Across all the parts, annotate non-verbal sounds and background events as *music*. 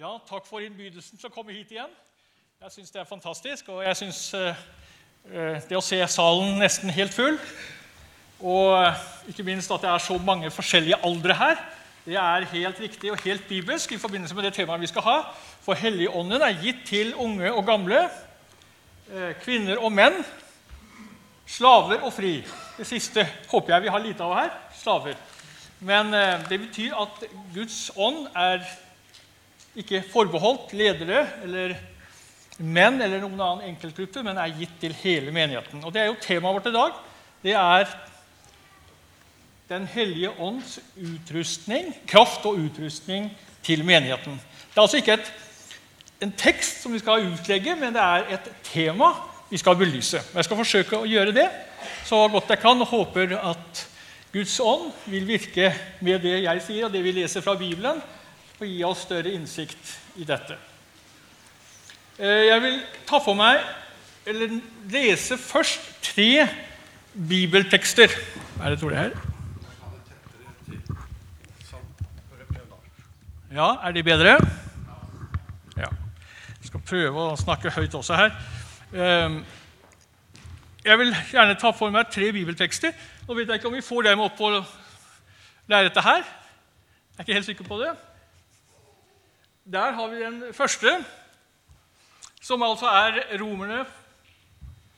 Ja, takk for innbydelsen til å komme hit igjen. Jeg syns det er fantastisk. Og jeg syns eh, eh, det å se salen nesten helt full, og eh, ikke minst at det er så mange forskjellige aldre her, det er helt riktig og helt bibelsk i forbindelse med det temaet vi skal ha. For Helligånden er gitt til unge og gamle, kvinner og menn, slaver og fri. Det siste håper jeg vi har lite av her. Slaver. Men det betyr at Guds ånd er ikke forbeholdt ledere eller menn eller noen annen enkeltgruppe, men er gitt til hele menigheten. Og Det er jo temaet vårt i dag. Det er Den hellige ånds utrustning, kraft og utrustning til menigheten. Det er altså ikke et, en tekst som vi skal utlegge, men det er et tema vi skal belyse. Jeg skal forsøke å gjøre det så godt jeg kan, og håper at Guds ånd vil virke med det jeg sier, og det vi leser fra Bibelen, og gi oss større innsikt i dette. Eh, jeg vil ta for meg, eller lese først tre bibeltekster. Hva er det tror jeg her? Ja, er de bedre? Ja. Jeg skal prøve å snakke høyt også her. Ehm, jeg vil gjerne ta for meg tre bibeltekster. Nå vet jeg ikke om vi får dem opp på lerretet her. Jeg er ikke helt sikker på det. Der har vi den første, som altså er Romerne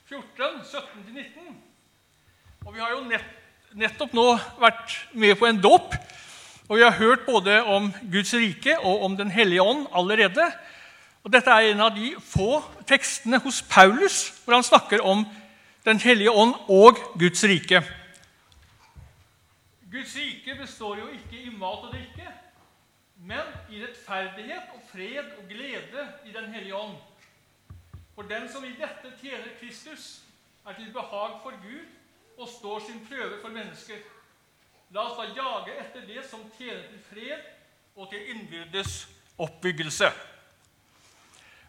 14, 17-19. Og vi har jo nett, nettopp nå vært med på en dåp og vi har hørt både om Guds rike og om Den hellige ånd allerede. Og Dette er en av de få tekstene hos Paulus hvor han snakker om Den hellige ånd og Guds rike. Guds rike består jo ikke i mat og drikke, men i rettferdighet og fred og glede i Den hellige ånd. For den som i dette tjener Kristus, er til behag for Gud og står sin prøve for mennesker. La oss da jage etter det som tjener til fred og til innbyrdes oppbyggelse.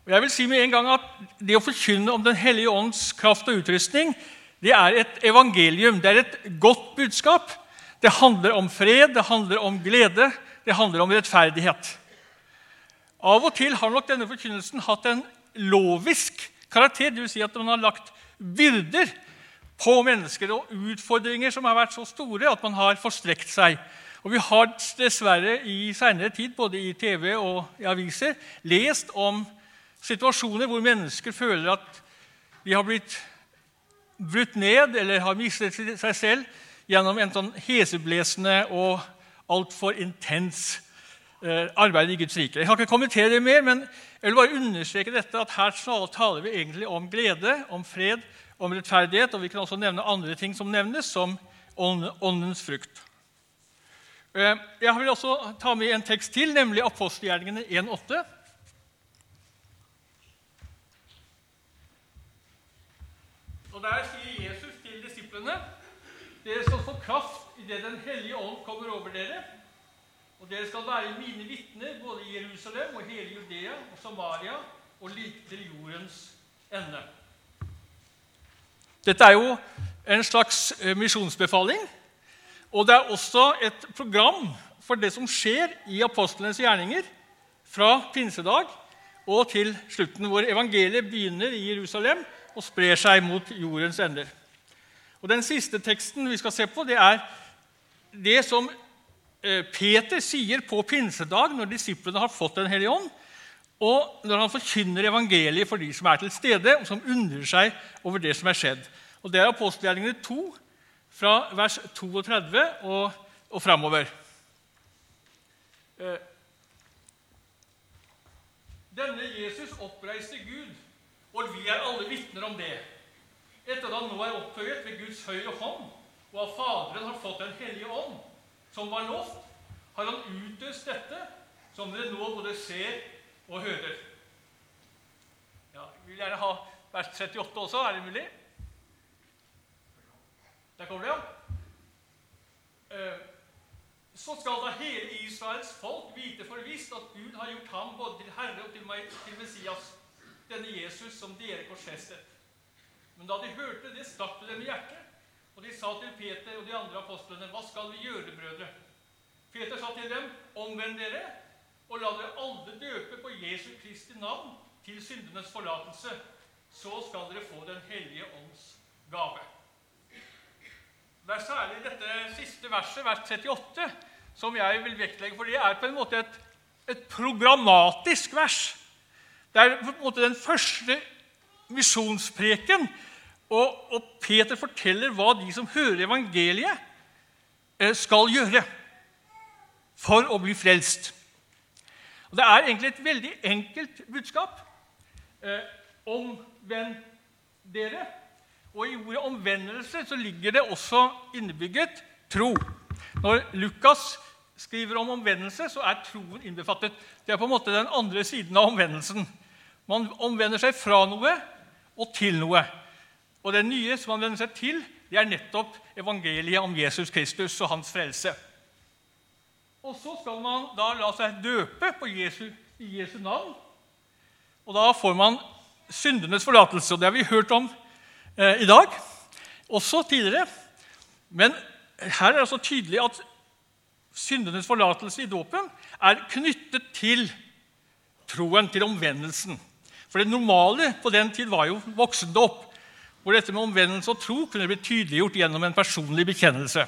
Og jeg vil si med en gang at Det å forkynne om Den hellige ånds kraft og utrustning det er et evangelium. Det er et godt budskap. Det handler om fred, det handler om glede, det handler om rettferdighet. Av og til har nok denne forkynnelsen hatt en lovisk karakter. Dvs. Si at man har lagt byrder på mennesker og utfordringer som har vært så store at man har forstrekt seg. Og Vi har dessverre i senere tid, både i TV og i aviser, lest om situasjoner hvor mennesker føler at de har blitt brutt ned eller har mistet seg selv gjennom en sånn heseblesende og altfor intens eh, arbeid i Guds rike. Jeg kan ikke kommentere det mer, men jeg vil bare understreke dette, at her taler vi egentlig om glede, om fred om rettferdighet, og vi kan også nevne andre ting som nevnes, som åndens frukt. Eh, jeg vil også ta med en tekst til, nemlig apostelgjerningene 1,8. Og Der sier Jesus til disiplene.: Dere skal få kraft idet Den hellige ånd kommer over dere. Og dere skal være mine vitner både i Jerusalem og hele Judea og Samaria og like til jordens ende. Dette er jo en slags eh, misjonsbefaling. Og det er også et program for det som skjer i apostlenes gjerninger fra pinsedag og til slutten, hvor evangeliet begynner i Jerusalem og sprer seg mot jordens ender. Og Den siste teksten vi skal se på, det er det som eh, Peter sier på pinsedag når disiplene har fått Den hellige ånd, og når han forkynner evangeliet for de som er til stede, og som undrer seg over det som er skjedd. Og Det er apostelgjerningene 2, fra vers 32 og, og framover. Eh, denne Jesus oppreiste Gud, og vi er alle vitner om det. Etter at han nå er opphøyet ved Guds høyre hånd, og av Faderen har fått Den hellige ånd, som var lovt, har han utøst dette, som dere nå både ser og hører. Ja, vi vil gjerne ha vers 38 også. Er det mulig? Der kommer det, ja. Eh, så skal da hele Israels folk vite for visst at Gud har gjort ham både til Herre og til, meg, til Messias, denne Jesus som dere korsfestet. Men da de hørte det, stakk det dem i hjertet, og de sa til Peter og de andre apostlene, Hva skal vi gjøre, brødre? Peter sa til dem, Omvend dere og la dere alle døpe på Jesu Kristi navn til syndenes forlatelse. Så skal dere få Den hellige ånds gave. Det er særlig dette siste verset, vers 38, som jeg vil vektlegge, for det er på en måte et, et programmatisk vers. Det er på en måte den første misjonspreken, og, og Peter forteller hva de som hører evangeliet, eh, skal gjøre for å bli frelst. Og Det er egentlig et veldig enkelt budskap. Eh, omvend dere. Og i ordet omvendelse så ligger det også innebygget tro. Når Lukas skriver om omvendelse, så er troen innbefattet. Det er på en måte den andre siden av omvendelsen. Man omvender seg fra noe og til noe. Og det nye som han vender seg til, det er nettopp evangeliet om Jesus Kristus og hans frelse. Og så skal man da la seg døpe på Jesu, i Jesu navn. Og da får man syndenes forlatelse. Og det har vi hørt om eh, i dag, også tidligere. Men her er det så tydelig at syndenes forlatelse i dåpen er knyttet til troen, til omvendelsen. For det normale på den tid var jo voksendåp, hvor dette med omvendelse og tro kunne bli tydeliggjort gjennom en personlig bekjennelse.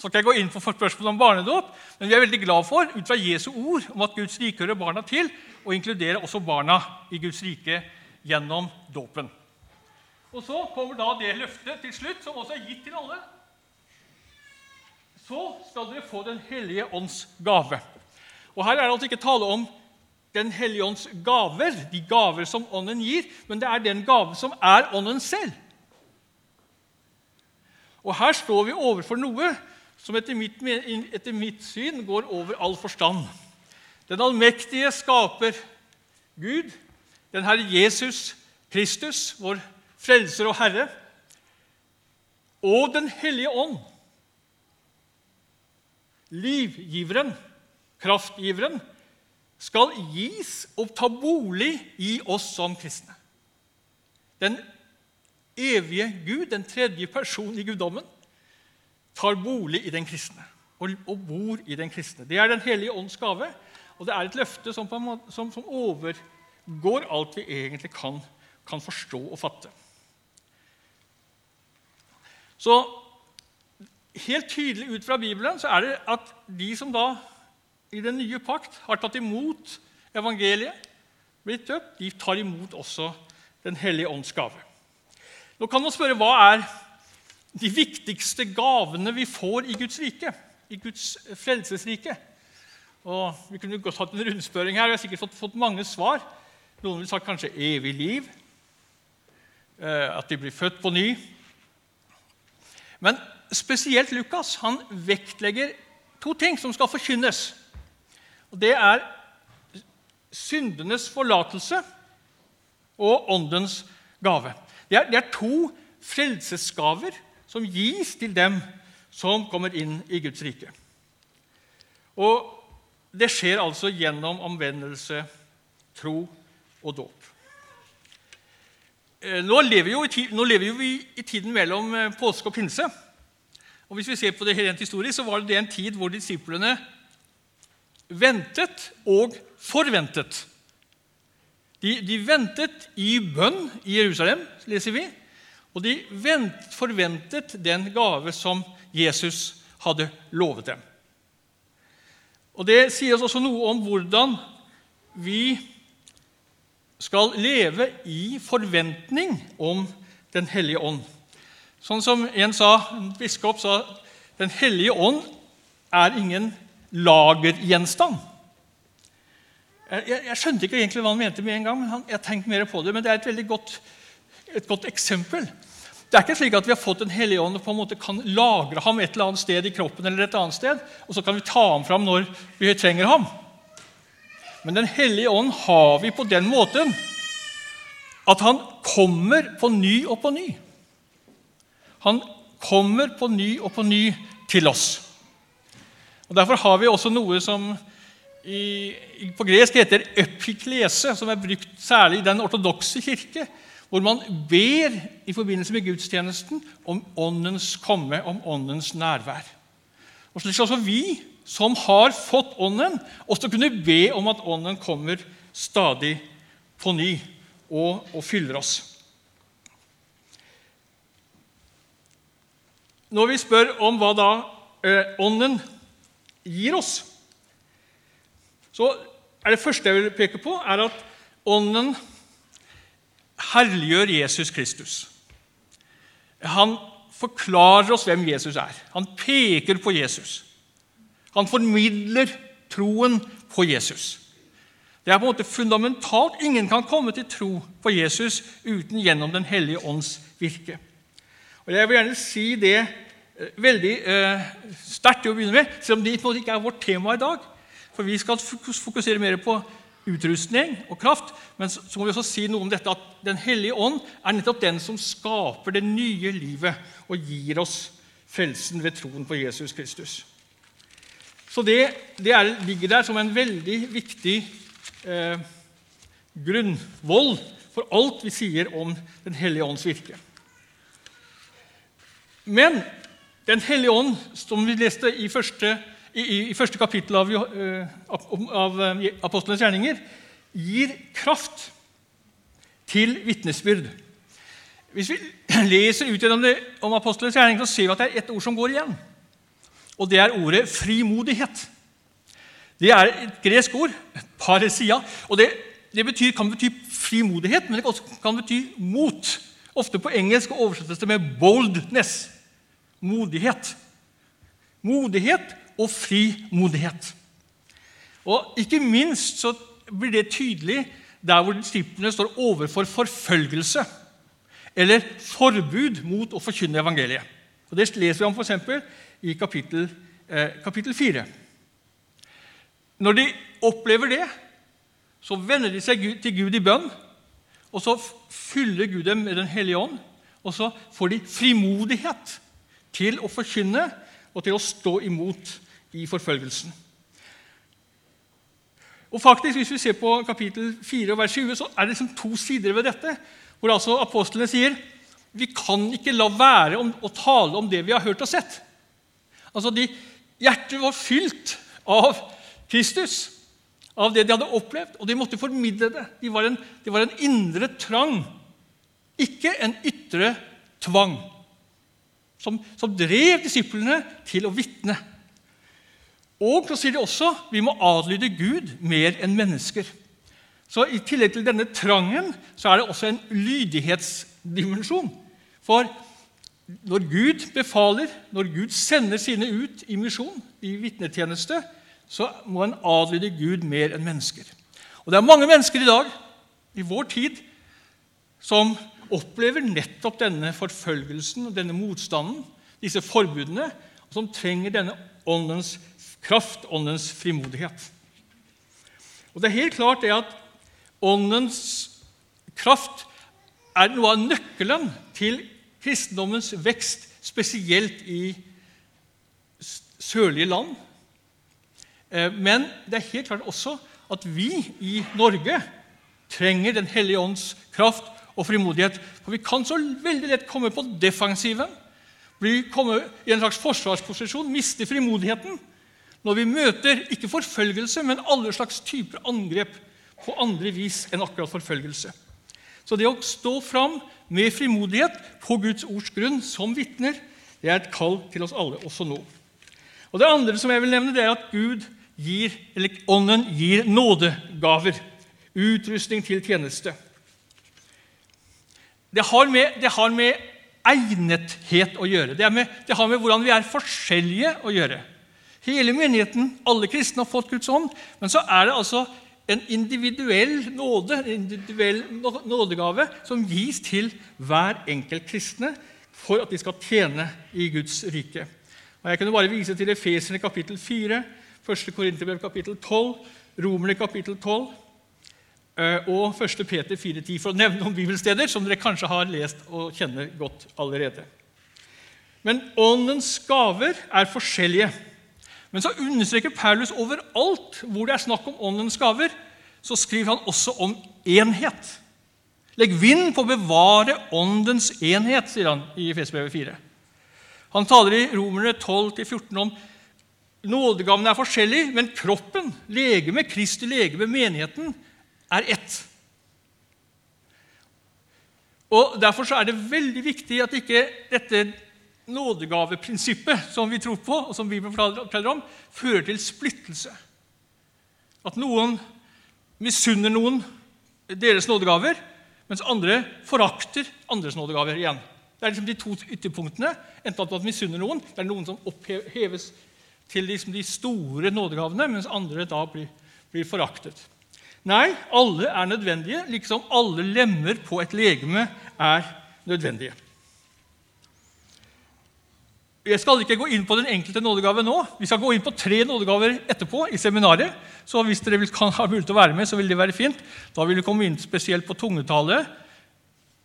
Så skal jeg gå inn på spørsmålet om barnedåp, men vi er veldig glad for ut fra Jesu ord om at Guds rike hører barna til, og inkluderer også barna i Guds rike gjennom dåpen. Og Så kommer da det løftet til slutt, som også er gitt til alle. Så skal dere få Den hellige ånds gave. Og Her er det altså ikke tale om Den hellige ånds gaver, de gaver som Ånden gir, men det er den gave som er Ånden selv. Og Her står vi overfor noe som etter mitt, etter mitt, syn går over all forstand. Den allmektige skaper Gud, den Herre Jesus Kristus, vår frelser og Herre, og Den hellige ånd, livgiveren, kraftgiveren, skal gis og ta bolig i oss som kristne. Den evige Gud, den tredje person i guddommen, tar bolig i den kristne og, bor i den kristne. Det er Den hellige ånds gave, og det er et løfte som, måte, som, som overgår alt vi egentlig kan, kan, forstå og fatte. Så helt tydelig ut fra Bibelen så er det at de som da i den nye pakt har tatt imot evangeliet, blitt døpt, de tar imot også Den hellige ånds gave. Nå kan man spørre hva er de viktigste gavene vi får i Guds rike, i Guds frelsesrike. Og Vi kunne godt hatt en rundspørring her. Vi har sikkert fått, fått mange svar. Noen vil sagt kanskje evig liv, eh, at de blir født på ny. Men spesielt Lukas han vektlegger to ting som skal forkynnes. Og Det er syndenes forlatelse og åndens gave. Det er, det er to frelsesgaver som gis til dem som kommer inn i Guds rike. Og det skjer altså gjennom omvendelse, tro og dåp. Eh, nå lever, nå lever vi i tiden mellom eh, påske og pinse. Og Hvis vi ser på det rent historisk, så var det en tid hvor disiplene ventet og forventet. De, de ventet i bønn i Jerusalem, leser vi, og de forventet den gave som Jesus hadde lovet dem. Og Det sier oss også noe om hvordan vi skal leve i forventning om Den hellige ånd. Sånn som en sa, en biskop sa Den hellige ånd er ingen lagergjenstand. Jeg, jeg, skjønte ikke egentlig hva han mente med en gang, men han, jeg tenkte mer på det. Men det er et veldig godt et godt eksempel. Det er ikke slik at vi har fått Den hellige ånd og på en måte kan lagre ham et eller annet sted i kroppen, eller et annet sted, og så kan vi ta ham fram når vi trenger ham. Men Den hellige ånd har vi på den måten at han kommer på ny og på ny. Han kommer på ny og på ny til oss. Og Derfor har vi også noe som i, på gresk heter epiklese, som er brukt særlig i den ortodokse kirke hvor man ber i forbindelse med gudstjenesten om Åndens komme, om Åndens nærvær. Og slik også vi som har fått Ånden, også kunne be om at Ånden kommer stadig på ny og, og fyller oss. Når vi spør om hva da eh, Ånden gir oss, så er det første jeg vil peke på, er at Ånden herliggjør Jesus Kristus. Han forklarer oss hvem Jesus er. Han peker på Jesus. Han formidler troen på Jesus. Det er på en måte fundamentalt. Ingen kan komme til tro på Jesus uten gjennom Den hellige ånds virke. Og Jeg vil gjerne si det veldig eh, sterkt til å begynne med, selv om det ikke er vårt tema i dag. For vi skal fokusere mer på utrustning og kraft. Men så må vi også si noe om dette at Den hellige ånd er nettopp den som skaper det nye livet og gir oss frelsen ved troen på Jesus Kristus. Så det, det er, ligger der som en veldig viktig eh, grunnvoll for alt vi sier om Den hellige ånds virke. Men Den hellige ånd, som vi leste i første i, i første kapittel av, uh, av uh, apostlenes gjerninger, gir kraft til vitnesbyrd. Hvis vi *clears throat* leser ut gjennom det om apostlenes gjerninger, så ser vi at det er ett ord som går igjen. Og det er ordet frimodighet. Det er et gresk ord, paresia. og det, det betyr, kan bety frimodighet, men det kan også bety mot. Ofte på engelsk oversettes det med 'boldness'. Modighet. Modighet og frimodighet. Og Ikke minst så blir det tydelig der hvor disiplene står overfor forfølgelse eller forbud mot å forkynne evangeliet. Og Det leser vi om f.eks. i kapittel, eh, kapittel 4. Når de opplever det, så vender de seg til Gud i bønn. Og så fyller Gud dem med Den hellige ånd, og så får de frimodighet til å forkynne og til å stå imot i forfølgelsen. Og faktisk, Hvis vi ser på kapittel 4 vers 20, så er det liksom to sider ved dette. Hvor altså apostlene sier vi kan ikke la være å tale om det vi har hørt og sett. Altså, de, Hjertet var fylt av Kristus, av det de hadde opplevd, og de måtte formidle det. De var de var en indre trang, ikke en ytre tvang, som, som drev disiplene til å vitne. Og så sier de også vi må adlyde Gud mer enn mennesker. Så I tillegg til denne trangen så er det også en lydighetsdimensjon. For når Gud befaler, når Gud sender sine ut i misjon, i vitnetjeneste, så må en adlyde Gud mer enn mennesker. Og Det er mange mennesker i dag, i vår tid, som opplever nettopp denne forfølgelsen og denne motstanden, disse forbudene, og som trenger denne åndens kraft, åndens frimodighet. Og Det er helt klart det at åndens kraft er noe av nøkkelen til kristendommens vekst, spesielt i sørlige land. Eh, men det er helt klart også at vi i Norge trenger Den hellige ånds kraft og frimodighet. For vi kan så veldig lett komme på defensiven, bli, komme i en slags forsvarsposisjon, miste frimodigheten når vi møter ikke forfølgelse, men alle slags typer angrep på andre vis enn akkurat forfølgelse. Så det å stå fram med frimodighet på Guds ords grunn som vitner, det er et kall til oss alle også nå. Og Det andre som jeg vil nevne, det er at Gud gir, eller Ånden gir nådegaver. Utrustning til tjeneste. Det har med, det har med egnethet å gjøre. Det, med, det har med hvordan vi er forskjellige å gjøre. Hele menigheten, alle kristne, har fått Guds ånd. Men så er det altså en individuell nåde, en individuell nådegave som gis til hver enkelt kristne for at de skal tjene i Guds rike. Og Jeg kunne bare vise til Efeserne kapittel 4, 1. Korinterbrev kapittel 12, Romerne kapittel 12 eh, og 1. Peter 4,10, for å nevne noen bibelsteder som dere kanskje har lest og kjenner godt allerede. Men åndens gaver er forskjellige. Men så understreker Paulus overalt hvor det er snakk om åndens gaver, så skriver han også om enhet. Legg vind på å bevare åndens enhet, sier han i Efesbrevet 4. Han taler i Romerne 12-14 om nådegavene er forskjellige, men kroppen, legeme, Kristi legeme, menigheten, er ett. Og Derfor så er det veldig viktig at ikke dette nådegaveprinsippet som vi tror på, og som Bibelen forteller om, fører til splittelse. At noen misunner noen deres nådegaver, mens andre forakter andres nådegaver igjen. Det er liksom de to ytterpunktene. Enten at man misunner noen, det er noen som oppheves til liksom de store nådegavene, mens andre da blir, blir foraktet. Nei, alle er nødvendige, liksom alle lemmer på et legeme er nødvendige. Jeg skal ikke gå inn på den enkelte nådegave nå. Vi skal gå inn på tre nådegaver etterpå i seminaret. Så hvis dere kan ha mulighet til å være med, så vil det være fint. Da vil vi komme inn spesielt på tungetale,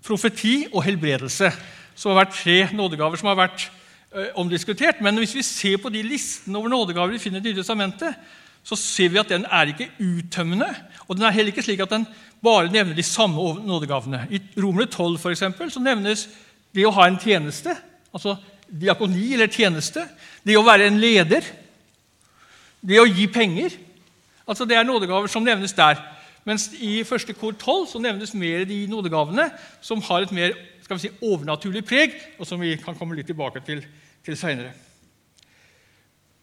profeti og helbredelse, som har vært tre nådegaver som har vært ø, omdiskutert. Men hvis vi ser på de listene over nådegaver vi finner i nye testamentet, så ser vi at den er ikke uttømmende. Og den er heller ikke slik at den bare nevner de samme nådegavene. I Romerne 12 for eksempel, så nevnes det å ha en tjeneste, altså diakoni eller tjeneste, det å være en leder, det å gi penger. Altså Det er nådegaver som nevnes der. Mens i første kor 12 så nevnes mer de nådegavene som har et mer skal vi si, overnaturlig preg, og som vi kan komme litt tilbake til, til seinere.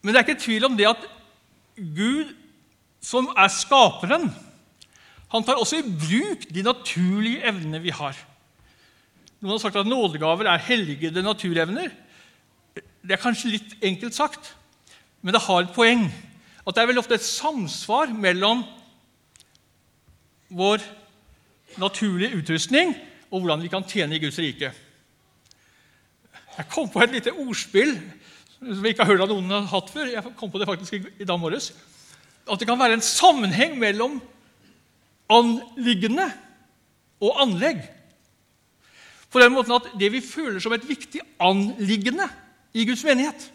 Men det er ikke tvil om det at Gud, som er skaperen, han tar også i bruk de naturlige evnene vi har. Noen har sagt at nådegaver er helligede naturevner. Det er kanskje litt enkelt sagt, men det har et poeng. At det er vel ofte et samsvar mellom vår naturlige utrustning og hvordan vi kan tjene i Guds rike. Jeg kom på et lite ordspill som jeg ikke har hørt at noen har hatt før. Jeg kom på det faktisk i dag morges. At det kan være en sammenheng mellom anliggende og anlegg. På den måten at det vi føler som et viktig anliggende i Guds menighet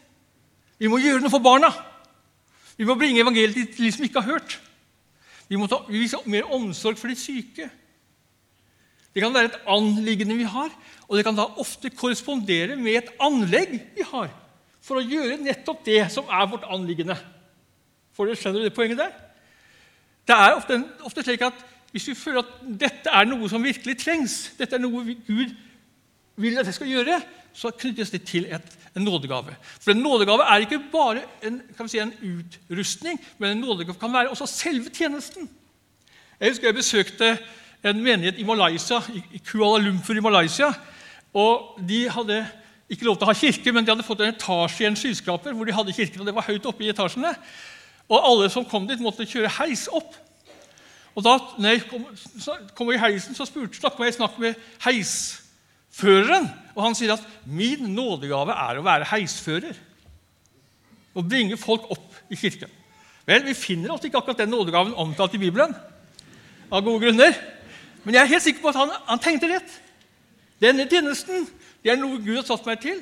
Vi må gjøre noe for barna. Vi må bringe evangeliet til de som ikke har hørt. Vi må ta, vise mer omsorg for de syke. Det kan være et anliggende vi har, og det kan da ofte korrespondere med et anlegg vi har for å gjøre nettopp det som er vårt anliggende. For dere skjønner det poenget der? Det er ofte, ofte, slik at hvis vi føler at dette er noe som virkelig trengs, dette er noe Gud vil at jeg skal gjøre, så knyttes det til et, en nådegave. For en nådegave er ikke bare en, si, en utrustning, men en nådegave kan være også selve tjenesten. Jeg husker jeg besøkte en menighet i Malaysia, i Kuala Lumpur i Malaysia. og De hadde ikke lov til å ha kirke, men de hadde fått en etasje i en skyskraper hvor de hadde kirken, og det var høyt oppe i etasjene. Og alle som kom dit, måtte kjøre heis opp. Og da når jeg kom, kom i heisen, så spurte, snakket jeg snakk med heisføreren. Og han sier at 'min nådegave er å være heisfører'. Å bringe folk opp i kirken. Vel, Vi finner altså ikke akkurat den nådegaven omtalt i Bibelen. av gode grunner. Men jeg er helt sikker på at han, han tenkte rett. Denne tjenesten det er noe Gud har satt meg til.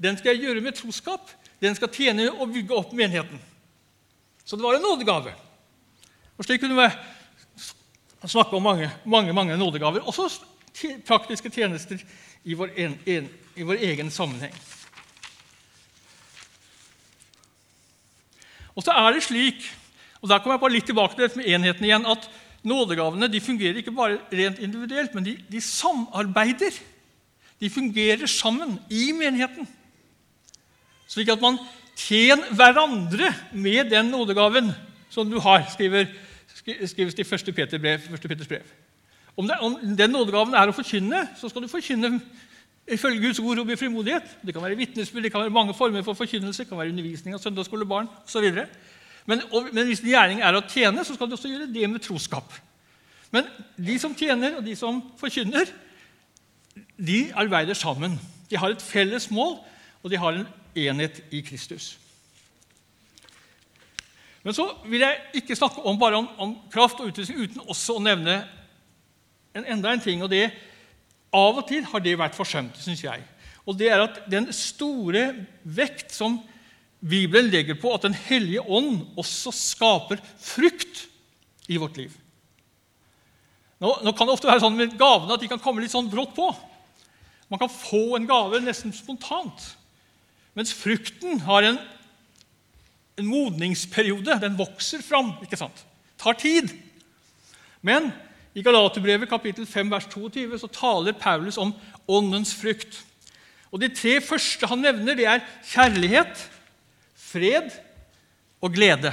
Den skal jeg gjøre med troskap. Den skal tjene og bygge opp menigheten. Så det var en nådegave. Og Slik kunne vi snakke om mange, mange, mange nådegaver. Også praktiske tjenester i vår, en, en, i vår egen sammenheng. Og så er det slik, og der kommer jeg bare litt tilbake til dette med enheten igjen, at Nådegavene de fungerer ikke bare rent individuelt, men de, de samarbeider. De fungerer sammen i menigheten. Slik at man tjener hverandre med den nådegaven som du har, skriver, skrives det i 1. Peter brev, 1. Peters brev. Om, det, om, den nådegaven er å forkynne, så skal du forkynne ifølge Guds ord og med frimodighet. Det kan være vitnesbyrd, det kan være mange former for forkynnelse, det kan være undervisning av søndagsskolebarn osv. Men, og, men hvis din gjerning er å tjene, så skal du også gjøre det med troskap. Men de som tjener, og de som forkynner, de arbeider sammen. De har et felles mål, og de har en enhet i Kristus. Men så vil jeg ikke snakke om bare om, om kraft og utrustning uten også å nevne en, enda en ting. og det Av og til har det vært forsømt, syns jeg. Og det er at den store vekt som Bibelen legger på at Den hellige ånd også skaper frukt i vårt liv. Nå, nå, kan det ofte være sånn med gavene at de kan komme litt sånn brått på. Man kan få en gave nesten spontant. Mens frukten har en en modningsperiode. Den vokser fram. ikke sant? Tar tid. Men i Galaterbrevet kapittel 5, vers 22 så taler Paulus om åndens frukt. Og De tre første han nevner, det er kjærlighet, fred og glede.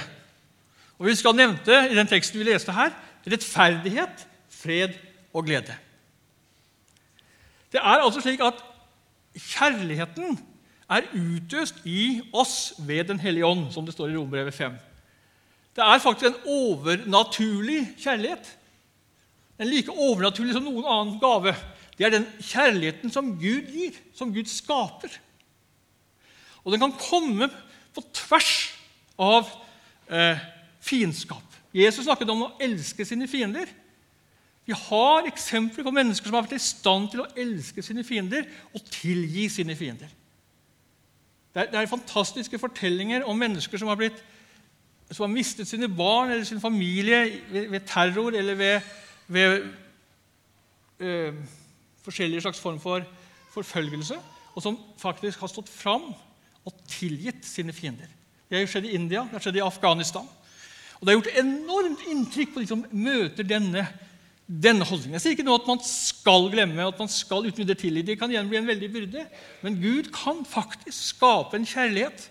Og Vi skal nevnte i den teksten vi leste her, rettferdighet, fred og glede. Det er altså slik at kjærligheten er utøst i oss ved Den hellige ånd, som det står i Rombrevet 5. Det er faktisk en overnaturlig kjærlighet. En like overnaturlig som noen annen gave. Det er den kjærligheten som Gud gir, som Gud skaper. Og den kan komme på tvers av eh, fiendskap. Jesus snakket om å elske sine fiender. Vi har eksempler på mennesker som har vært i stand til å elske sine fiender og tilgi sine fiender. Det er, det er fantastiske fortellinger om mennesker som har, blitt, som har, mistet sine barn eller sin familie ved, ved terror eller ved, ved øh, forskjellige slags form for forfølgelse, og som faktisk har stått fram og tilgitt sine fiender. Det har skjedd i India, det har skjedd i Afghanistan. Og Det har gjort enormt inntrykk på de som møter denne denne holdningen. Jeg sier ikke nå at man skal glemme, at man skal videre tilgi. Det kan igjen bli en veldig byrde. Men Gud kan faktisk skape en kjærlighet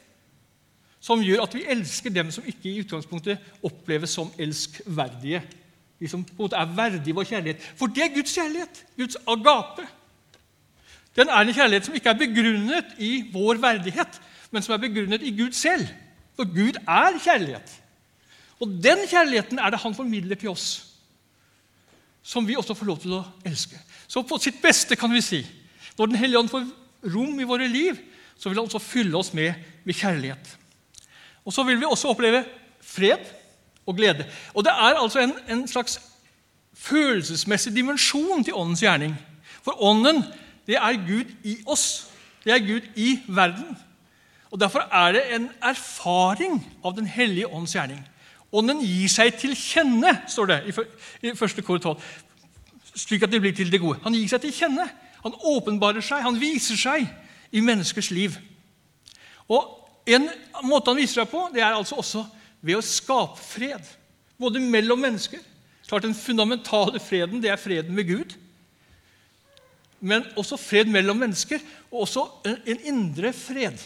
som gjør at vi elsker dem som ikke i utgangspunktet oppleves som elskverdige. De som på en måte er verdige vår kjærlighet. For det er Guds kjærlighet. Guds agape. Den er en kjærlighet som ikke er begrunnet i vår verdighet, men som er begrunnet i Gud selv. For Gud er kjærlighet. Og den kjærligheten er det Han formidler til oss som vi også får lov til å elske. Så på sitt beste kan vi si når Den hellige ånd får rom i våre liv, så vil han også fylle oss med, med kjærlighet. Og så vil vi også oppleve fred og glede. Og det er altså en, en slags følelsesmessig dimensjon til åndens gjerning. For ånden, det er Gud i oss. Det er Gud i verden. Og Derfor er det en erfaring av Den hellige ånds gjerning. Ånden gir seg til kjenne, står det i 1. kor 12, slik at det blir til det gode. Han gir seg til kjenne. Han åpenbarer seg, han viser seg i menneskers liv. Og En måte han viser seg på, det er altså også ved å skape fred. Både mellom mennesker. Klart Den fundamentale freden det er freden med Gud. Men også fred mellom mennesker, og også en indre fred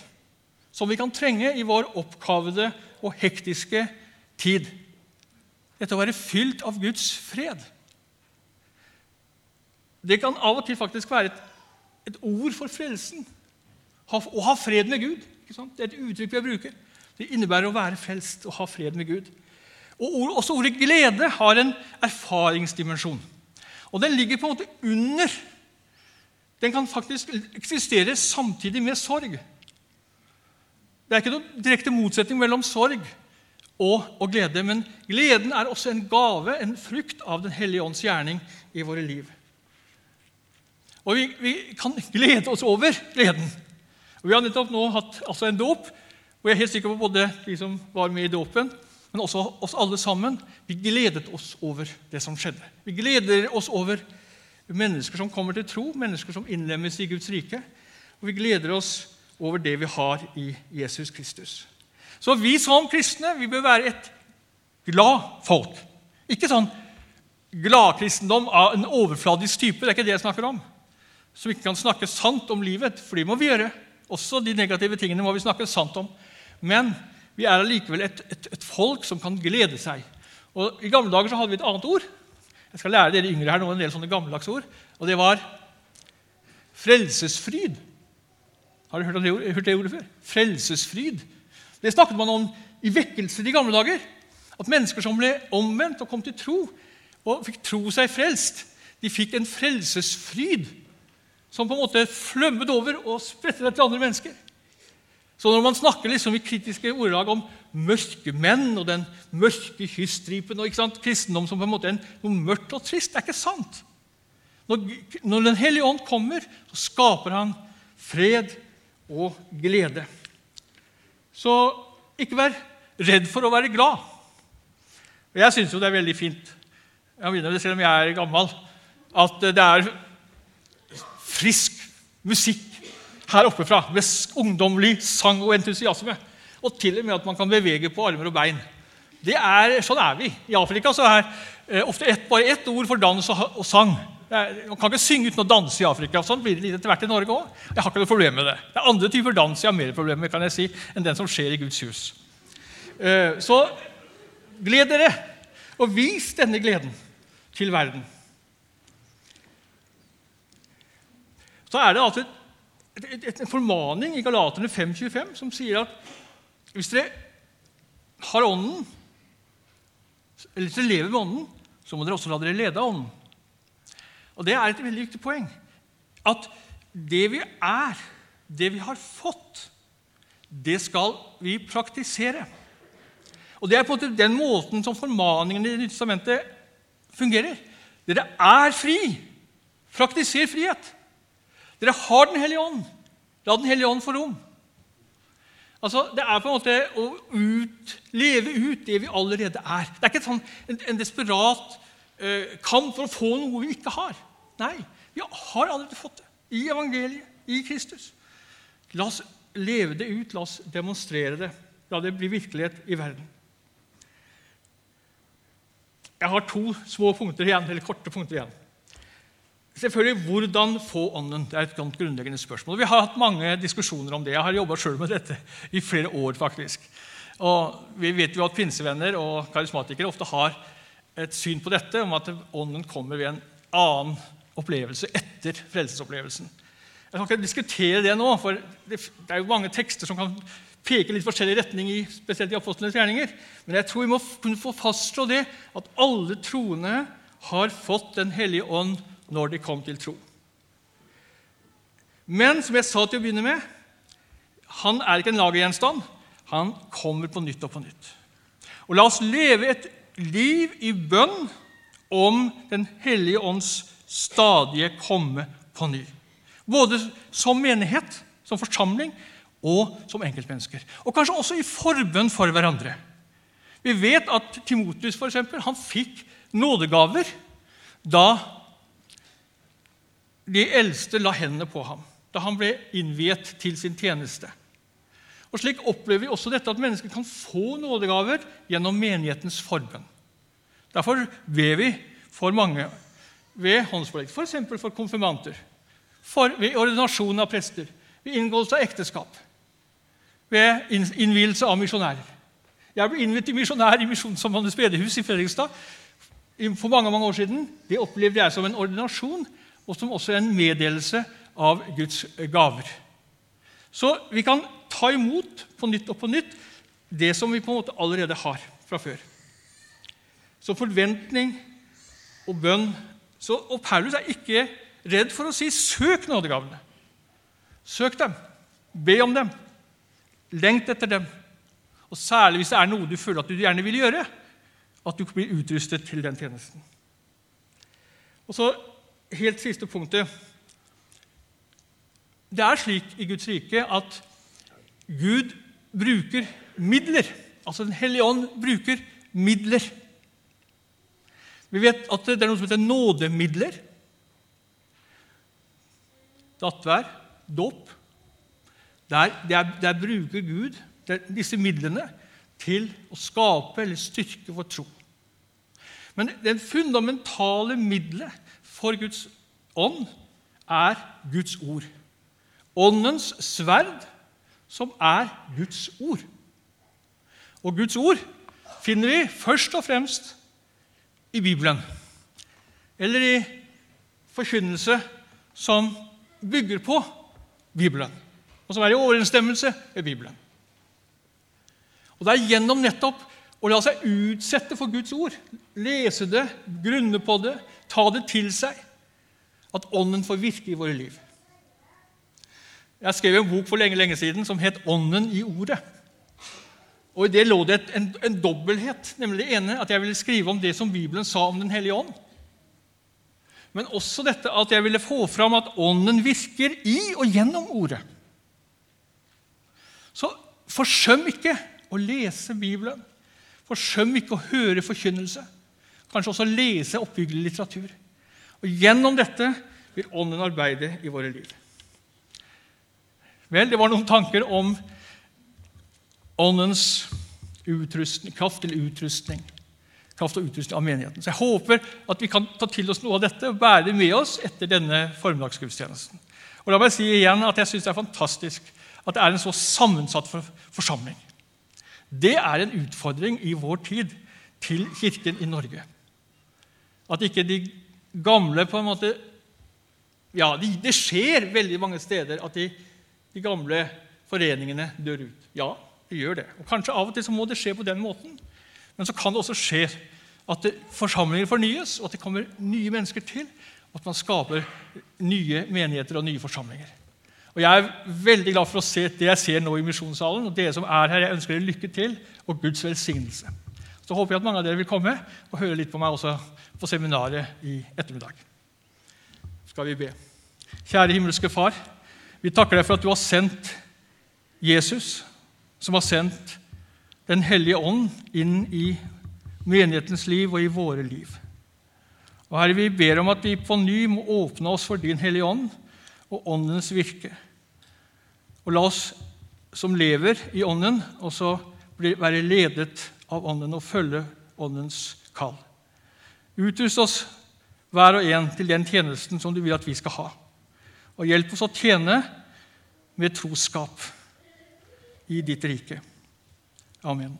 som vi kan trenge i vår oppkavede og hektiske liv tid. Dette å være fylt av Guds fred. Det kan av og til faktisk være et, et ord for frelsen. Ha, å ha fred med Gud. Det er et uttrykk vi bruker. Det innebærer å være frelst og ha fred med Gud. Og ord, Også ordet glede har en erfaringsdimensjon. Og den ligger på en måte under. Den kan faktisk eksistere samtidig med sorg. Det er ikke noen direkte motsetning mellom sorg og, og glede. Men gleden er også en gave, en frukt av Den hellige ånds gjerning i våre liv. Og vi, vi kan glede oss over gleden. Og Vi har nettopp nå hatt altså en dåp, og jeg er helt sikker på både de som var med i dåpen, men også oss alle sammen. Vi gledet oss over det som skjedde. Vi gleder oss over mennesker som kommer til tro, mennesker som innlemmes i Guds rike. Og vi gleder oss over det vi har i Jesus Kristus. Så vi som kristne vi bør være et glad folk. Ikke sånn gladkristendom av en overfladisk type. Det er ikke det jeg snakker om. Som ikke kan snakke sant om livet, for det må vi gjøre. Også de negative tingene må vi snakke sant om. Men vi er allikevel et, et, et, folk som kan glede seg. Og I gamle dager så hadde vi et annet ord. Jeg skal lære dere yngre her nå en del sånne gammeldagse ord. Og det var frelsesfryd. Har dere hørt, det, hørt det ordet før? Frelsesfryd. Det snakket man om i vekkelser i gamle dager. At mennesker som ble omvendt og kom til tro, og fikk tro seg frelst, de fikk en frelsesfryd som på en måte flømmet over og spredte det til andre mennesker. Så når man snakker liksom i kritiske ordelag om mørke menn og den mørke kyststripen og kristendom som på en måte er noe mørkt og trist, det er ikke sant. Når, når Den hellige ånd kommer, så skaper han fred og glede. Så ikke vær redd for å være glad. Og Jeg syns jo det er veldig fint, jeg begynner, selv om jeg er gammel, at det er frisk musikk her oppe fra, med ungdommelig sang og entusiasme. og til og med at man kan bevege på armer og bein. Det er, sånn er vi. I Afrika så er eh, ofte ett, bare ett ord for dans og sang. Man kan ikke synge uten å danse i Afrika. Sånn blir det etter hvert i Norge òg. Jeg har ikke noe problem med det. Det er andre typer dans jeg har mer problemer med kan jeg si, enn den som skjer i Guds hus. Eh, så gled dere, og vis denne gleden til verden. Så er det altså en formaning i Galaterne 5.25 som sier at hvis dere har Ånden, eller hvis dere lever med Ånden, så må dere også la dere lede av Ånden. Og Det er et veldig viktig poeng. At det vi er, det vi har fått, det skal vi praktisere. Og Det er på en måte den måten som formaningen i Det nye testamentet fungerer. Dere er fri. Praktiser frihet. Dere har Den hellige ånd. La Den hellige ånd få rom. Altså, Det er på en måte å ut, leve ut det vi allerede er. Det er ikke sånn, en, en desperat kamp for å få noe vi ikke har. Nei, vi har allerede fått det i evangeliet, i Kristus. La oss leve det ut, la oss demonstrere det. La det bli virkelighet i verden. Jeg har to små punkter igjen, eller korte punkter igjen. Selvfølgelig, Hvordan få Ånden? Det er et ganske grunnleggende spørsmål. Vi har hatt mange diskusjoner om det. Jeg har jobba sjøl med dette i flere år. faktisk. Og Vi vet jo at pinsevenner og karismatikere ofte har et syn på dette, om at Ånden kommer ved en annen opplevelse etter frelsesopplevelsen. Jeg kan ikke diskutere det nå, for det er jo mange tekster som kan peke litt forskjellig retning, i, spesielt i apostlenes gjerninger. Men jeg tror vi må kunne få fastslå det at alle troende har fått Den hellige ånd når de kom til tro. Men som jeg sa til å begynne med, han er ikke en lagergjenstand. Han kommer på nytt og på nytt. Og La oss leve et liv i bønn om Den hellige ånds stadige komme på ny. Både som menighet, som forsamling, og som enkeltmennesker. Og kanskje også i forbønn for hverandre. Vi vet at Timotius for eksempel, han fikk nådegaver da de eldste la hendene på ham, da han ble innviet til sin tjeneste. Og Slik opplever vi også dette at mennesker kan få nådegaver gjennom menighetens forbønn. Derfor ber vi for mange ved håndspålegg, f.eks. For, for konfirmanter, for, ved ordinasjon av prester, ved inngåelse av ekteskap, ved innvielse av misjonærer. Jeg ble innvidd til misjonær i Misjonssambandet bedehus i Fredrikstad for mange mange år siden. Det opplevde jeg som en ordinasjon og som også en meddelelse av Guds gaver. Så vi kan ta imot på nytt og på nytt det som vi på en måte allerede har fra før. Så forventning og bønn så, Og Paulus er ikke redd for å si 'søk nådegavene'. Søk dem. Be om dem. Lengt etter dem. Og særlig hvis det er noe du føler at du gjerne vil gjøre, at du blir utrustet til den tjenesten. Og så helt siste punktet. Det er slik i Guds rike at Gud bruker midler. Altså Den hellige ånd bruker midler. Vi vet at det er noe som heter nådemidler. Nattvær, dåp. Der, der, der, bruker Gud der, disse midlene til å skape eller styrke vår tro. Men det fundamentale middelet for Guds ånd er Guds ord. Åndens sverd, som er Guds ord. Og Guds ord finner vi først og fremst i Bibelen, eller i forkynnelse som bygger på Bibelen, og som er i overensstemmelse med Bibelen. Og Det er gjennom nettopp å la seg utsette for Guds ord, lese det, grunne på det, ta det til seg, at Ånden får virke i våre liv. Jeg skrev en bok for lenge lenge siden som het 'Ånden i ordet'. Og I det lå det en, en dobbelthet. nemlig det ene At jeg ville skrive om det som Bibelen sa om Den hellige ånd. Men også dette at jeg ville få fram at Ånden virker i og gjennom Ordet. Så forsøm ikke å lese Bibelen. Forsøm ikke å høre forkynnelse. Kanskje også lese oppbyggelig litteratur. Og Gjennom dette vil Ånden arbeide i våre liv. Vel, det var noen tanker om åndens kraft til utrustning. Kraft og utrustning av menigheten. Så Jeg håper at vi kan ta til oss noe av dette og bære det med oss etter denne formiddagsgudstjenesten. Og la meg si igjen at jeg syns det er fantastisk at det er en så sammensatt forsamling. Det er en utfordring i vår tid til Kirken i Norge. At ikke de gamle på en måte ja, Det skjer veldig mange steder at de, de gamle foreningene dør ut. Ja, det gjør det. Og Kanskje av og til så må det skje på den måten. Men så kan det også skje at forsamlinger fornyes, og at det kommer nye mennesker til. Og at man skaper nye menigheter og nye forsamlinger. Og Jeg er veldig glad for å se det jeg ser nå i misjonssalen. og dere som er her, Jeg ønsker dere lykke til og Guds velsignelse. Så håper jeg at mange av dere vil komme og høre litt på meg også på seminaret i ettermiddag. Skal vi be. Kjære himmelske Far. Vi takker deg for at du har sendt Jesus, som har sendt Den hellige ånd inn i menighetens liv og i våre liv. Og Herre, Vi ber om at vi på ny må åpne oss for Din hellige ånd og Åndens virke. Og la oss som lever i Ånden, også være ledet av Ånden og følge Åndens kall. Utrust oss hver og en til den tjenesten som du vil at vi skal ha. Og hjelp oss å tjene med troskap i ditt rike. Amen.